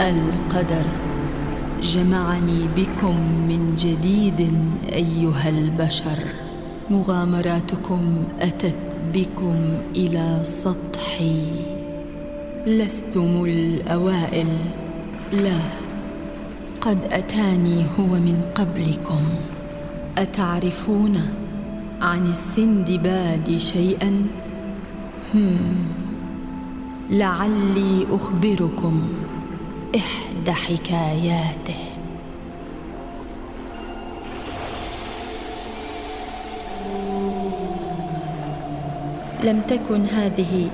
القدر. جمعني بكم من جديد أيها البشر. مغامراتكم أتت بكم إلى سطحي. لستم الأوائل. لا قد أتاني هو من قبلكم. أتعرفون عن السندباد شيئا؟ هم لعلي أخبركم. إحدى حكاياته. لم تكن هذه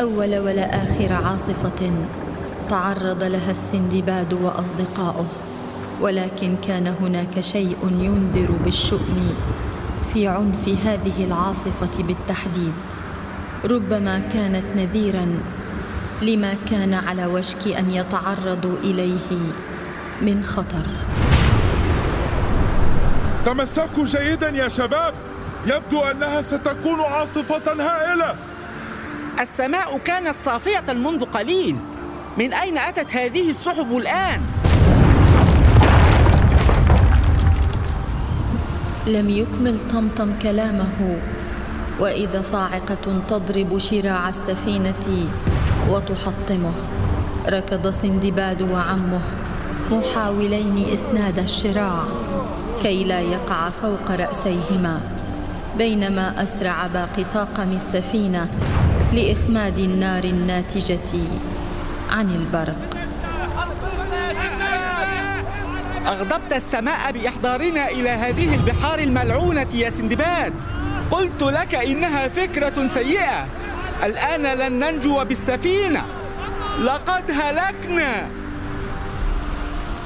أول ولا آخر عاصفة تعرض لها السندباد وأصدقاؤه ولكن كان هناك شيء ينذر بالشؤم في عنف هذه العاصفة بالتحديد. ربما كانت نذيرا لما كان على وشك أن يتعرضوا إليه من خطر. تمسكوا جيدا يا شباب. يبدو أنها ستكون عاصفة هائلة. السماء كانت صافية منذ قليل. من أين أتت هذه السحب الآن؟ لم يكمل طمطم كلامه. وإذا صاعقة تضرب شراع السفينة وتحطمه. ركض سندباد وعمه. محاولين إسناد الشراع كي لا يقع فوق رأسيهما. بينما أسرع باقي طاقم السفينة لإخماد النار الناتجة عن البرق. أغضبت السماء بإحضارنا إلى هذه البحار الملعونة يا سندباد. قلت لك إنها فكرة سيئة. الآن لن ننجو بالسفينة. لقد هلكنا.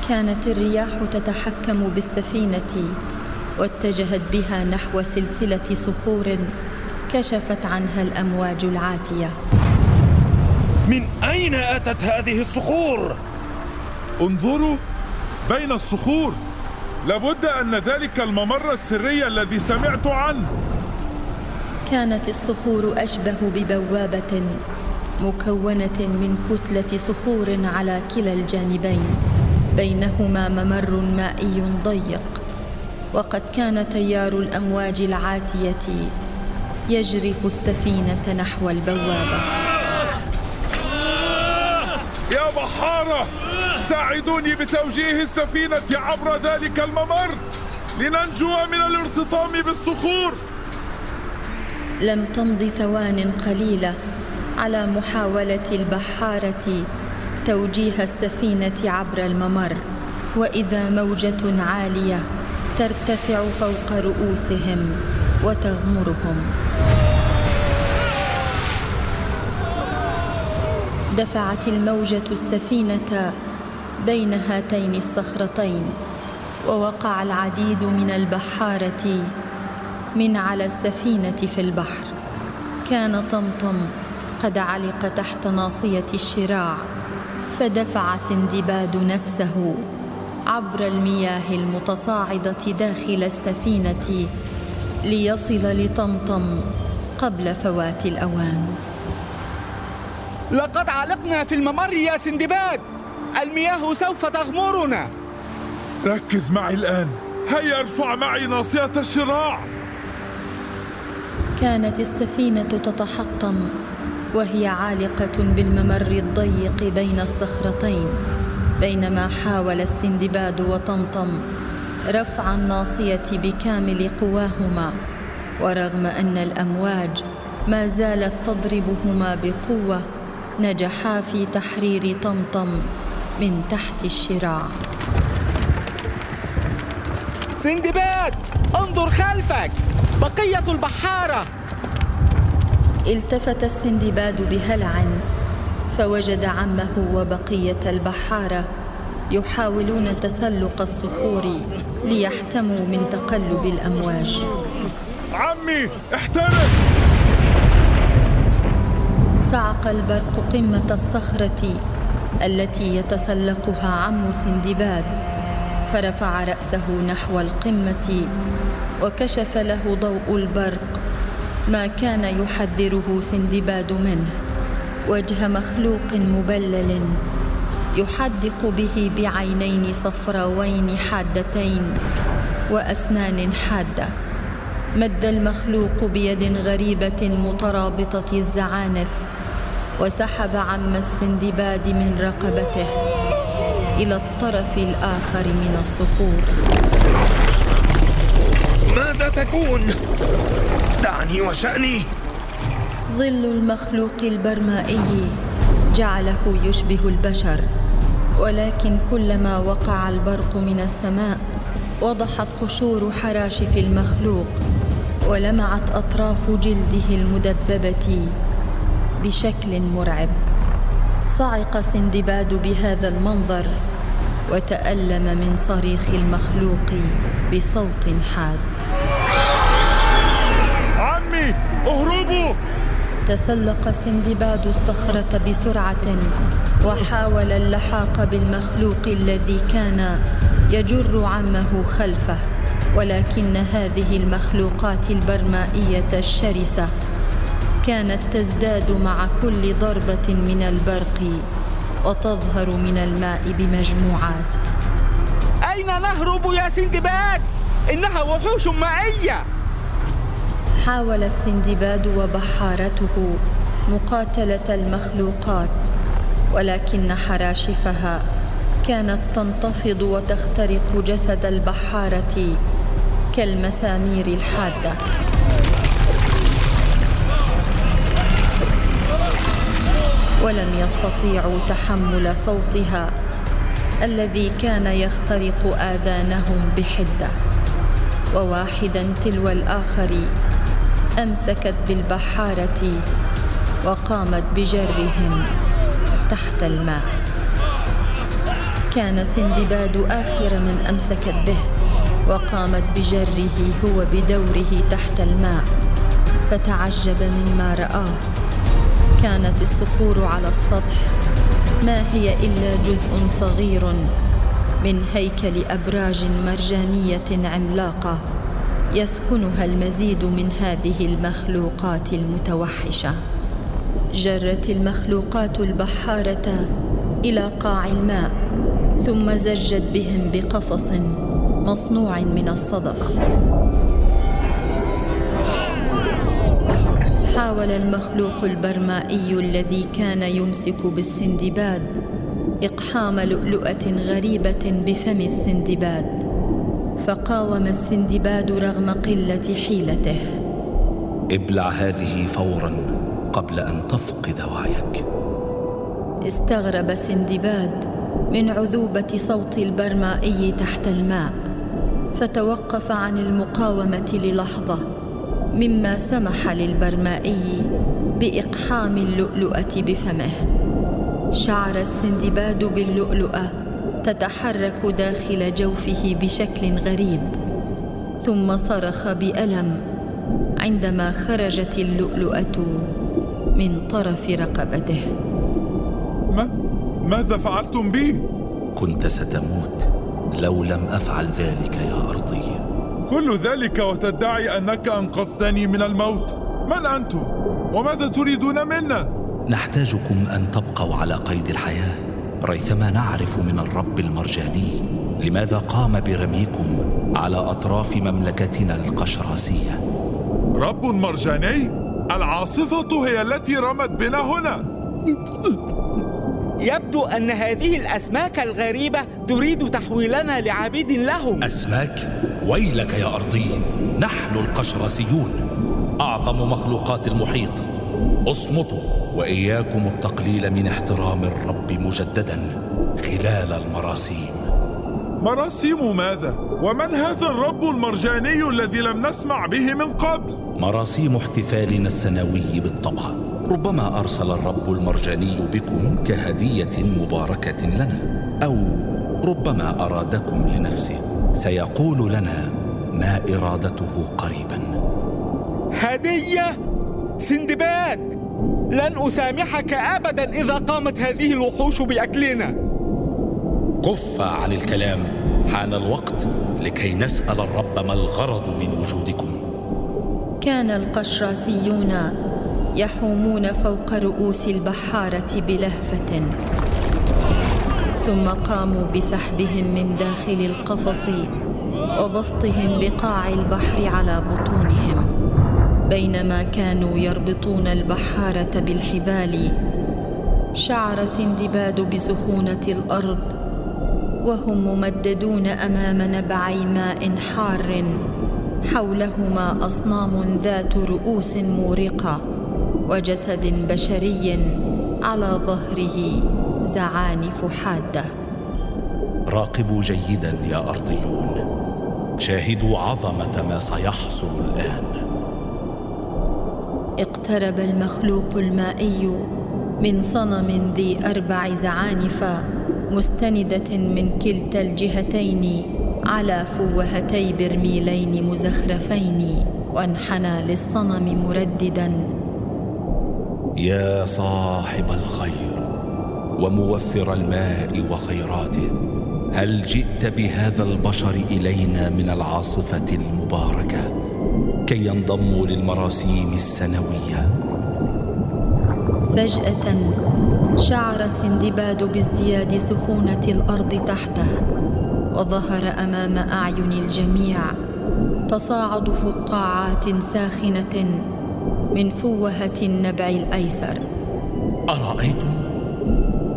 كانت الرياح تتحكم بالسفينة واتجهت بها نحو سلسلة صخور كشفت عنها الأمواج العاتية. من أين أتت هذه الصخور؟ انظروا بين الصخور. لابد أن ذلك الممر السري الذي سمعت عنه. كانت الصخور أشبه ببوابة مكونة من كتلة صخور على كلا الجانبين. بينهما ممر مائي ضيق وقد كان تيار الأمواج العاتية يجرف السفينة نحو البوابة. يا بحارة ساعدوني بتوجيه السفينة عبر ذلك الممر لننجو من الارتطام بالصخور. لم تمض ثوان قليله على محاولة البحارة توجيه السفينة عبر الممر. وإذا موجة عالية ترتفع فوق رؤوسهم وتغمرهم. دفعت الموجة السفينة بين هاتين الصخرتين ووقع العديد من البحارة من على السفينة في البحر. كان طمطم قد علق تحت ناصية الشراع فدفع سندباد نفسه عبر المياه المتصاعدة داخل السفينة ليصل لطمطم قبل فوات الأوان. لقد علقنا في الممر يا سندباد. المياه سوف تغمرنا. ركز معي الآن. هيا ارفع معي ناصية الشراع. كانت السفينة تتحطم وهي عالقة بالممر الضيق بين الصخرتين بينما حاول السندباد وطمطم رفع الناصية بكامل قواهما ورغم أن الأمواج ما زالت تضربهما بقوة نجحا في تحرير طمطم من تحت الشراع. سندباد انظر خلفك! بقية البحارة. التفت السندباد بهلع فوجد عمه وبقية البحارة يحاولون تسلق الصخور ليحتموا من تقلب الأمواج. عمي احترس! صعق البرق قمة الصخرة التي يتسلقها عم سندباد. فرفع رأسه نحو القمة وكشف له ضوء البرق ما كان يحذره سندباد منه وجه مخلوق مبلل يحدق به بعينين صفراوين حادتين وأسنان حادة. مد المخلوق بيد غريبة مترابطة الزعانف وسحب عم السندباد من رقبته. إلى الطرف الآخر من الصخور. ماذا تكون؟ دعني وشأني. ظل المخلوق البرمائي جعله يشبه البشر ولكن كلما وقع البرق من السماء وضحت قشور حراشف المخلوق ولمعت أطراف جلده المدببة بشكل مرعب. صعق سندباد بهذا المنظر وتألم من صريخ المخلوق بصوت حاد. عمي اهربوا! تسلق سندباد الصخرة بسرعة وحاول اللحاق بالمخلوق الذي كان يجر عمه خلفه ولكن هذه المخلوقات البرمائية الشرسة كانت تزداد مع كل ضربة من البرق وتظهر من الماء بمجموعات. أين نهرب يا سندباد؟ إنها وحوش مائية حاول السندباد وبحارته مقاتلة المخلوقات ولكن حراشفها كانت تنتفض وتخترق جسد البحارة كالمسامير الحادة. ولم يستطيعوا تحمل صوتها الذي كان يخترق آذانهم بحدة. وواحدا تلو الآخر أمسكت بالبحارة وقامت بجرهم تحت الماء. كان سندباد آخر من أمسكت به وقامت بجره هو بدوره تحت الماء فتعجب مما رآه. كانت الصخور على السطح. ما هي إلا جزء صغير من هيكل أبراج مرجانية عملاقة يسكنها المزيد من هذه المخلوقات المتوحشة. جرت المخلوقات البحارة إلى قاع الماء ثم زجت بهم بقفص مصنوع من الصدف. حاول المخلوق البرمائي الذي كان يمسك بالسندباد إقحام لؤلؤة غريبة بفم السندباد فقاوم السندباد رغم قلة حيلته. ابلع هذه فورا قبل أن تفقد وعيك. استغرب سندباد من عذوبة صوت البرمائي تحت الماء فتوقف عن المقاومة للحظة. مما سمح للبرمائي بإقحام اللؤلؤة بفمه. شعر السندباد باللؤلؤة تتحرك داخل جوفه بشكل غريب ثم صرخ بألم عندما خرجت اللؤلؤة من طرف رقبته. ما؟ ماذا فعلتم بي؟ كنت ستموت لو لم أفعل ذلك يا أرضي. كل ذلك وتدعي أنك أنقذتني من الموت. من أنتم؟ وماذا تريدون منا؟ نحتاجكم أن تبقوا على قيد الحياة. ريثما نعرف من الرب المرجاني لماذا قام برميكم على أطراف مملكتنا القشراسية. رب مرجاني العاصفة هي التي رمت بنا هنا. يبدو أن هذه الأسماك الغريبة تريد تحويلنا لعبيد لهم أسماك؟ ويلك يا أرضي نحن القشراسيون أعظم مخلوقات المحيط. اصمتوا وإياكم التقليل من احترام الرب مجددا خلال المراسيم. مراسيم ماذا؟ ومن هذا الرب المرجاني الذي لم نسمع به من قبل؟ مراسيم احتفالنا السنوي بالطبع. ربما أرسل الرب المرجاني بكم كهدية مباركة لنا أو ربما أرادكم لنفسه سيقول لنا ما إرادته قريبا. هدية؟ سندباد! لن أسامحك أبدا إذا قامت هذه الوحوش بأكلنا. كف عن الكلام حان الوقت لكي نسأل الرب ما الغرض من وجودكم. كان القشراسيون يحومون فوق رؤوس البحارة بلهفة. ثم قاموا بسحبهم من داخل القفص وبسطهم بقاع البحر على بطونهم. بينما كانوا يربطون البحارة بالحبال شعر سندباد بسخونه الأرض وهم ممددون أمام نبعي ماء حار حولهما أصنام ذات رؤوس مورقة. وجسد بشري على ظهره زعانف حادة. راقبوا جيدا يا أرضيون. شاهدوا عظمة ما سيحصل الآن. اقترب المخلوق المائي من صنم ذي أربع زعانف مستندة من كلتا الجهتين على فوهتي برميلين مزخرفين وانحنى للصنم مرددا يا صاحب الخير وموفر الماء وخيراته هل جئت بهذا البشر إلينا من العاصفة المباركة كي ينضموا للمراسيم السنوية؟ فجأة شعر سندباد بازدياد سخونة الأرض تحته وظهر أمام أعين الجميع تصاعد فقاعات ساخنة من فوهة النبع الأيسر. أرأيتم؟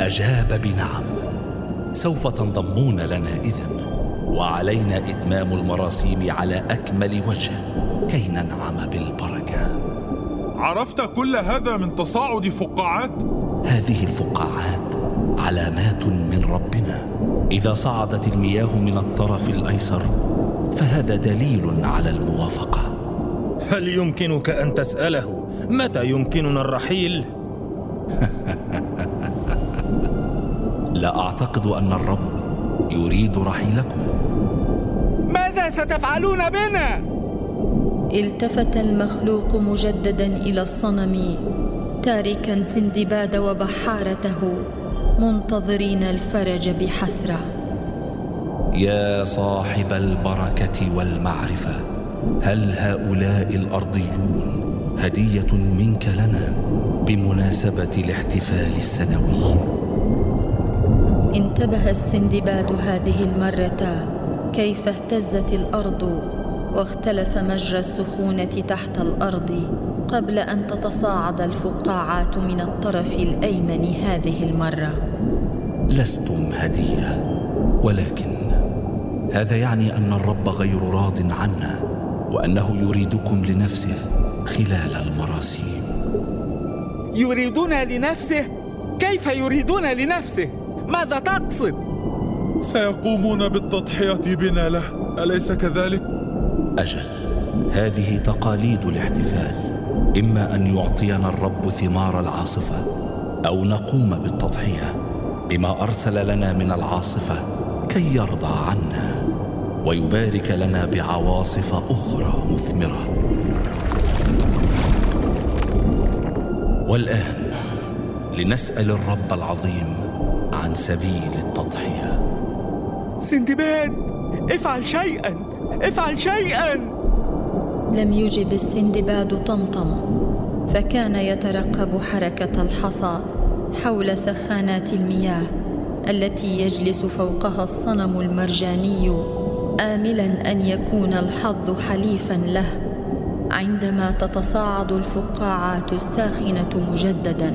أجاب بنعم. سوف تنضمون لنا إذن. وعلينا إتمام المراسيم على أكمل وجه. كي ننعم بالبركة. عرفت كل هذا من تصاعد فقاعات؟ هذه الفقاعات علامات من ربنا. إذا صعدت المياه من الطرف الأيسر فهذا دليل على الموافقة. هل يمكنك أن تسأله متى يمكننا الرحيل؟ لا أعتقد أن الرب يريد رحيلكم. ماذا ستفعلون بنا؟ التفت المخلوق مجددا إلى الصنم تاركا سندباد وبحارته منتظرين الفرج بحسرة. يا صاحب البركة والمعرفة هل هؤلاء الأرضيون هدية منك لنا بمناسبة الاحتفال السنوي؟ انتبه السندباد هذه المرة كيف اهتزت الأرض واختلف مجرى السخونة تحت الأرض قبل أن تتصاعد الفقاعات من الطرف الأيمن هذه المرة. لستم هدية ولكن هذا يعني أن الرب غير راض عنا. وأنه يريدكم لنفسه خلال المراسيم. يريدون لنفسه؟ كيف يريدون لنفسه؟ ماذا تقصد؟ سيقومون بالتضحية بنا له. أليس كذلك؟ أجل هذه تقاليد الاحتفال. إما أن يعطينا الرب ثمار العاصفة أو نقوم بالتضحية بما أرسل لنا من العاصفة كي يرضى عنا. ويبارك لنا بعواصف أخرى مثمرة. والآن لنسأل الرب العظيم عن سبيل التضحية. سندباد افعل شيئا افعل شيئا. لم يجب السندباد طمطم فكان يترقب حركة الحصى حول سخانات المياه التي يجلس فوقها الصنم المرجاني. املا أن يكون الحظ حليفا له عندما تتصاعد الفقاعات الساخنة مجددا.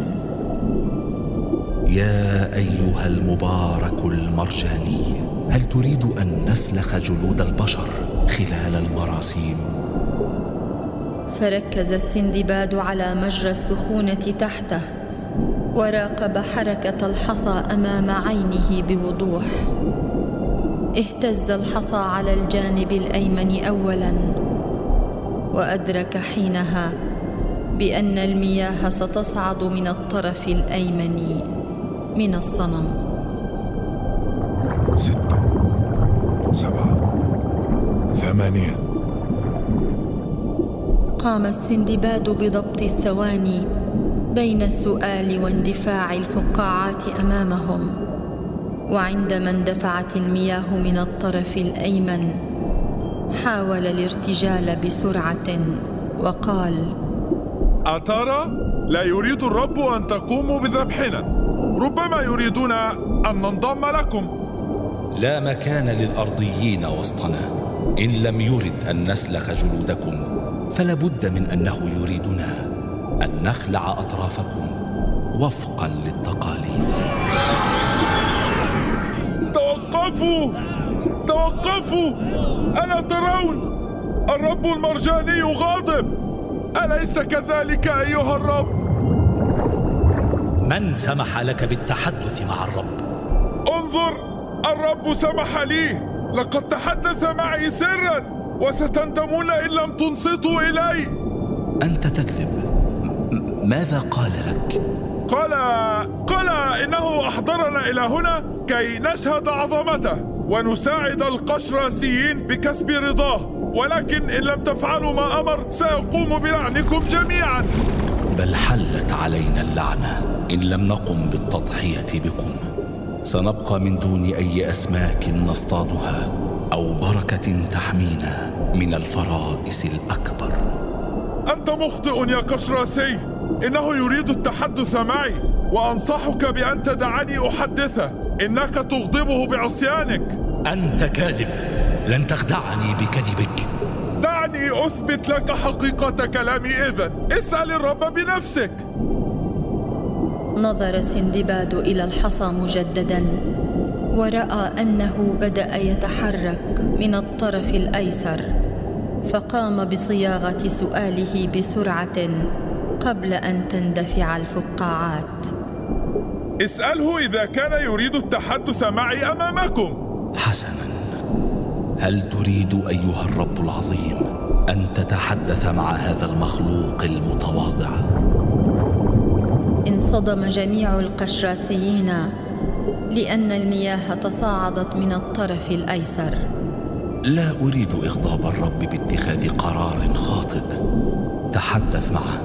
يا أيها المبارك المرجاني هل تريد أن نسلخ جلود البشر خلال المراسيم؟ فركز السندباد على مجرى السخونة تحته وراقب حركة الحصى أمام عينه بوضوح. اهتز الحصى على الجانب الأيمن اولا وأدرك حينها بأن المياه ستصعد من الطرف الأيمن من الصنم. ستة سبعة ثمانية. قام السندباد بضبط الثواني بين السؤال واندفاع الفقاعات أمامهم. وعندما اندفعت المياه من الطرف الأيمن حاول الارتجال بسرعة وقال أترى لا يريد الرب أن تقوموا بذبحنا. ربما يريدون أن ننضم لكم. لا مكان للأرضيين وسطنا. إن لم يرد أن نسلخ جلودكم فلابد من أنه يريدنا أن نخلع أطرافكم وفقا للتقاليد. توقفوا! توقفوا! ألا ترون؟ الرب المرجاني غاضب! أليس كذلك أيها الرب؟ من سمح لك بالتحدث مع الرب؟ انظر! الرب سمح لي! لقد تحدث معي سرا! وستندمون إن لم تنصتوا إلي! أنت تكذب. ماذا قال لك؟ قال قال إنه أحضرنا إلى هنا! كي نشهد عظمته ونساعد القشراسيين بكسب رضاه. ولكن إن لم تفعلوا ما أمر سيقوم بلعنكم جميعا. بل حلت علينا اللعنة. إن لم نقم بالتضحية بكم سنبقى من دون أي أسماك نصطادها أو بركة تحمينا من الفرائس الأكبر. أنت مخطئ يا قشراسي. إنه يريد التحدث معي وأنصحك بأن تدعني أحدثه. إنك تغضبه بعصيانك. أنت كاذب. لن تخدعني بكذبك. دعني أثبت لك حقيقة كلامي إذن. اسأل الرب بنفسك. نظر سندباد إلى الحصى مجددا ورأى أنه بدأ يتحرك من الطرف الأيسر فقام بصياغة سؤاله بسرعة قبل أن تندفع الفقاعات. اسأله إذا كان يريد التحدث معي أمامكم. حسنا هل تريد أيها الرب العظيم أن تتحدث مع هذا المخلوق المتواضع؟ انصدم جميع القشراسيين لأن المياه تصاعدت من الطرف الأيسر. لا أريد إغضاب الرب باتخاذ قرار خاطئ. تحدث معه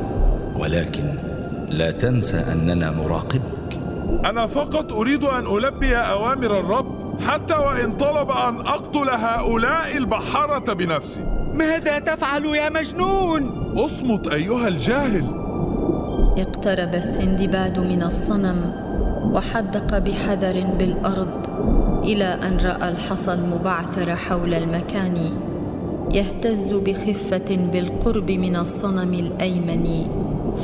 ولكن لا تنسى أننا نراقبك أنا فقط أريد أن ألبي أوامر الرب حتى وإن طلب أن أقتل هؤلاء البحارة بنفسي ماذا تفعل يا مجنون؟ أصمت أيها الجاهل اقترب السندباد من الصنم وحدق بحذر بالأرض إلى أن رأى الحصى المبعثر حول المكان يهتز بخفة بالقرب من الصنم الأيمن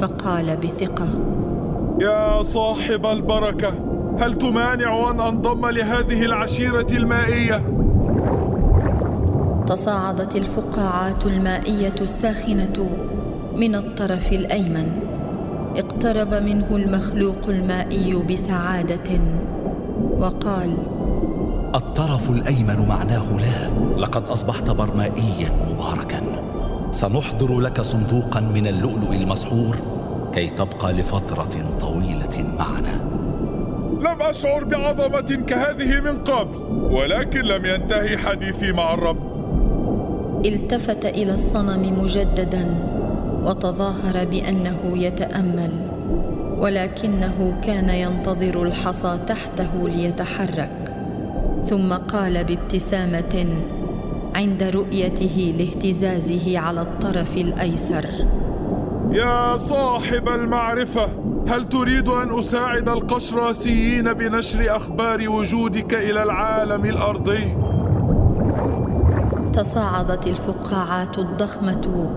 فقال بثقة يا صاحب البركة هل تمانع أن أنضم لهذه العشيرة المائية؟ تصاعدت الفقاعات المائية الساخنة من الطرف الأيمن. اقترب منه المخلوق المائي بسعادة وقال الطرف الأيمن معناه لا. لقد أصبحت برمائيا مباركا. سنحضر لك صندوقا من اللؤلؤ المسحور. كي تبقى لفترة طويلة معنا. لم أشعر بعظمة كهذه من قبل ولكن لم ينتهي حديثي مع الرب. التفت إلى الصنم مجددا وتظاهر بأنه يتأمل ولكنه كان ينتظر الحصى تحته ليتحرك ثم قال بابتسامة عند رؤيته لاهتزازه على الطرف الأيسر. يا صاحب المعرفة هل تريد أن أساعد القشراسيين بنشر أخبار وجودك إلى العالم الأرضي؟ تصاعدت الفقاعات الضخمة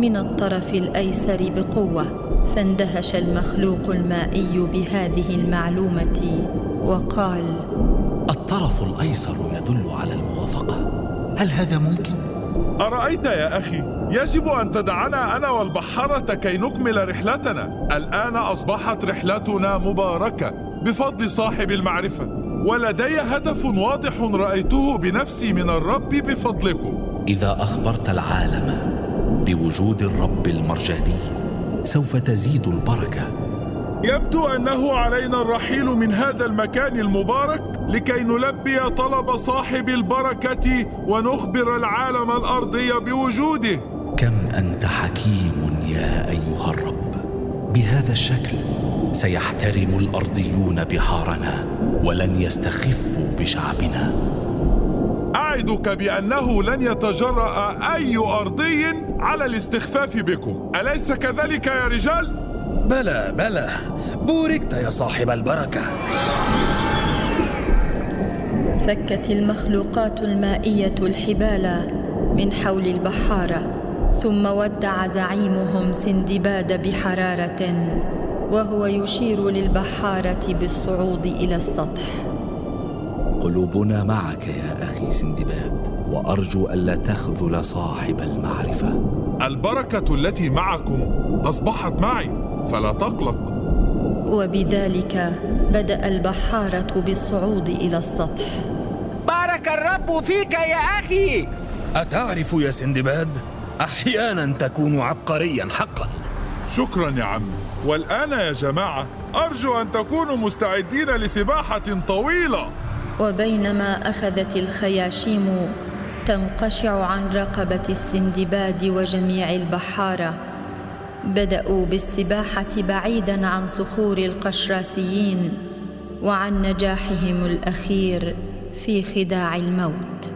من الطرف الأيسر بقوة فاندهش المخلوق المائي بهذه المعلومة وقال الطرف الأيسر يدل على الموافقة هل هذا ممكن؟ أرأيت يا أخي يجب أن تدعنا أنا والبحارة كي نكمل رحلتنا. الآن أصبحت رحلتنا مباركة بفضل صاحب المعرفة. ولدي هدف واضح رأيته بنفسي من الرب بفضلكم. إذا أخبرت العالم بوجود الرب المرجاني سوف تزيد البركة. يبدو أنه علينا الرحيل من هذا المكان المبارك لكي نلبي طلب صاحب البركة ونخبر العالم الأرضي بوجوده. كم أنت حكيم يا أيها الرب؟ بهذا الشكل سيحترم الأرضيون بحارنا ولن يستخفوا بشعبنا. أعدك بأنه لن يتجرأ أي أرضي على الاستخفاف بكم. أليس كذلك يا رجال؟ بلى بلى. بوركت يا صاحب البركة. فكت المخلوقات المائية الحبال من حول البحارة. ثم ودع زعيمهم سندباد بحرارة وهو يشير للبحارة بالصعود إلى السطح. قلوبنا معك يا أخي سندباد وأرجو ألا تخذل صاحب المعرفة. البركة التي معكم أصبحت معي فلا تقلق. وبذلك بدأ البحارة بالصعود إلى السطح. بارك الرب فيك يا أخي. أتعرف يا سندباد؟ أحيانا تكون عبقريا حقا. شكرا يا عمي. والآن يا جماعة أرجو أن تكونوا مستعدين لسباحة طويلة. وبينما أخذت الخياشيم تنقشع عن رقبة السندباد وجميع البحارة. بدأوا بالسباحة بعيدا عن صخور القشراسيين وعن نجاحهم الأخير في خداع الموت.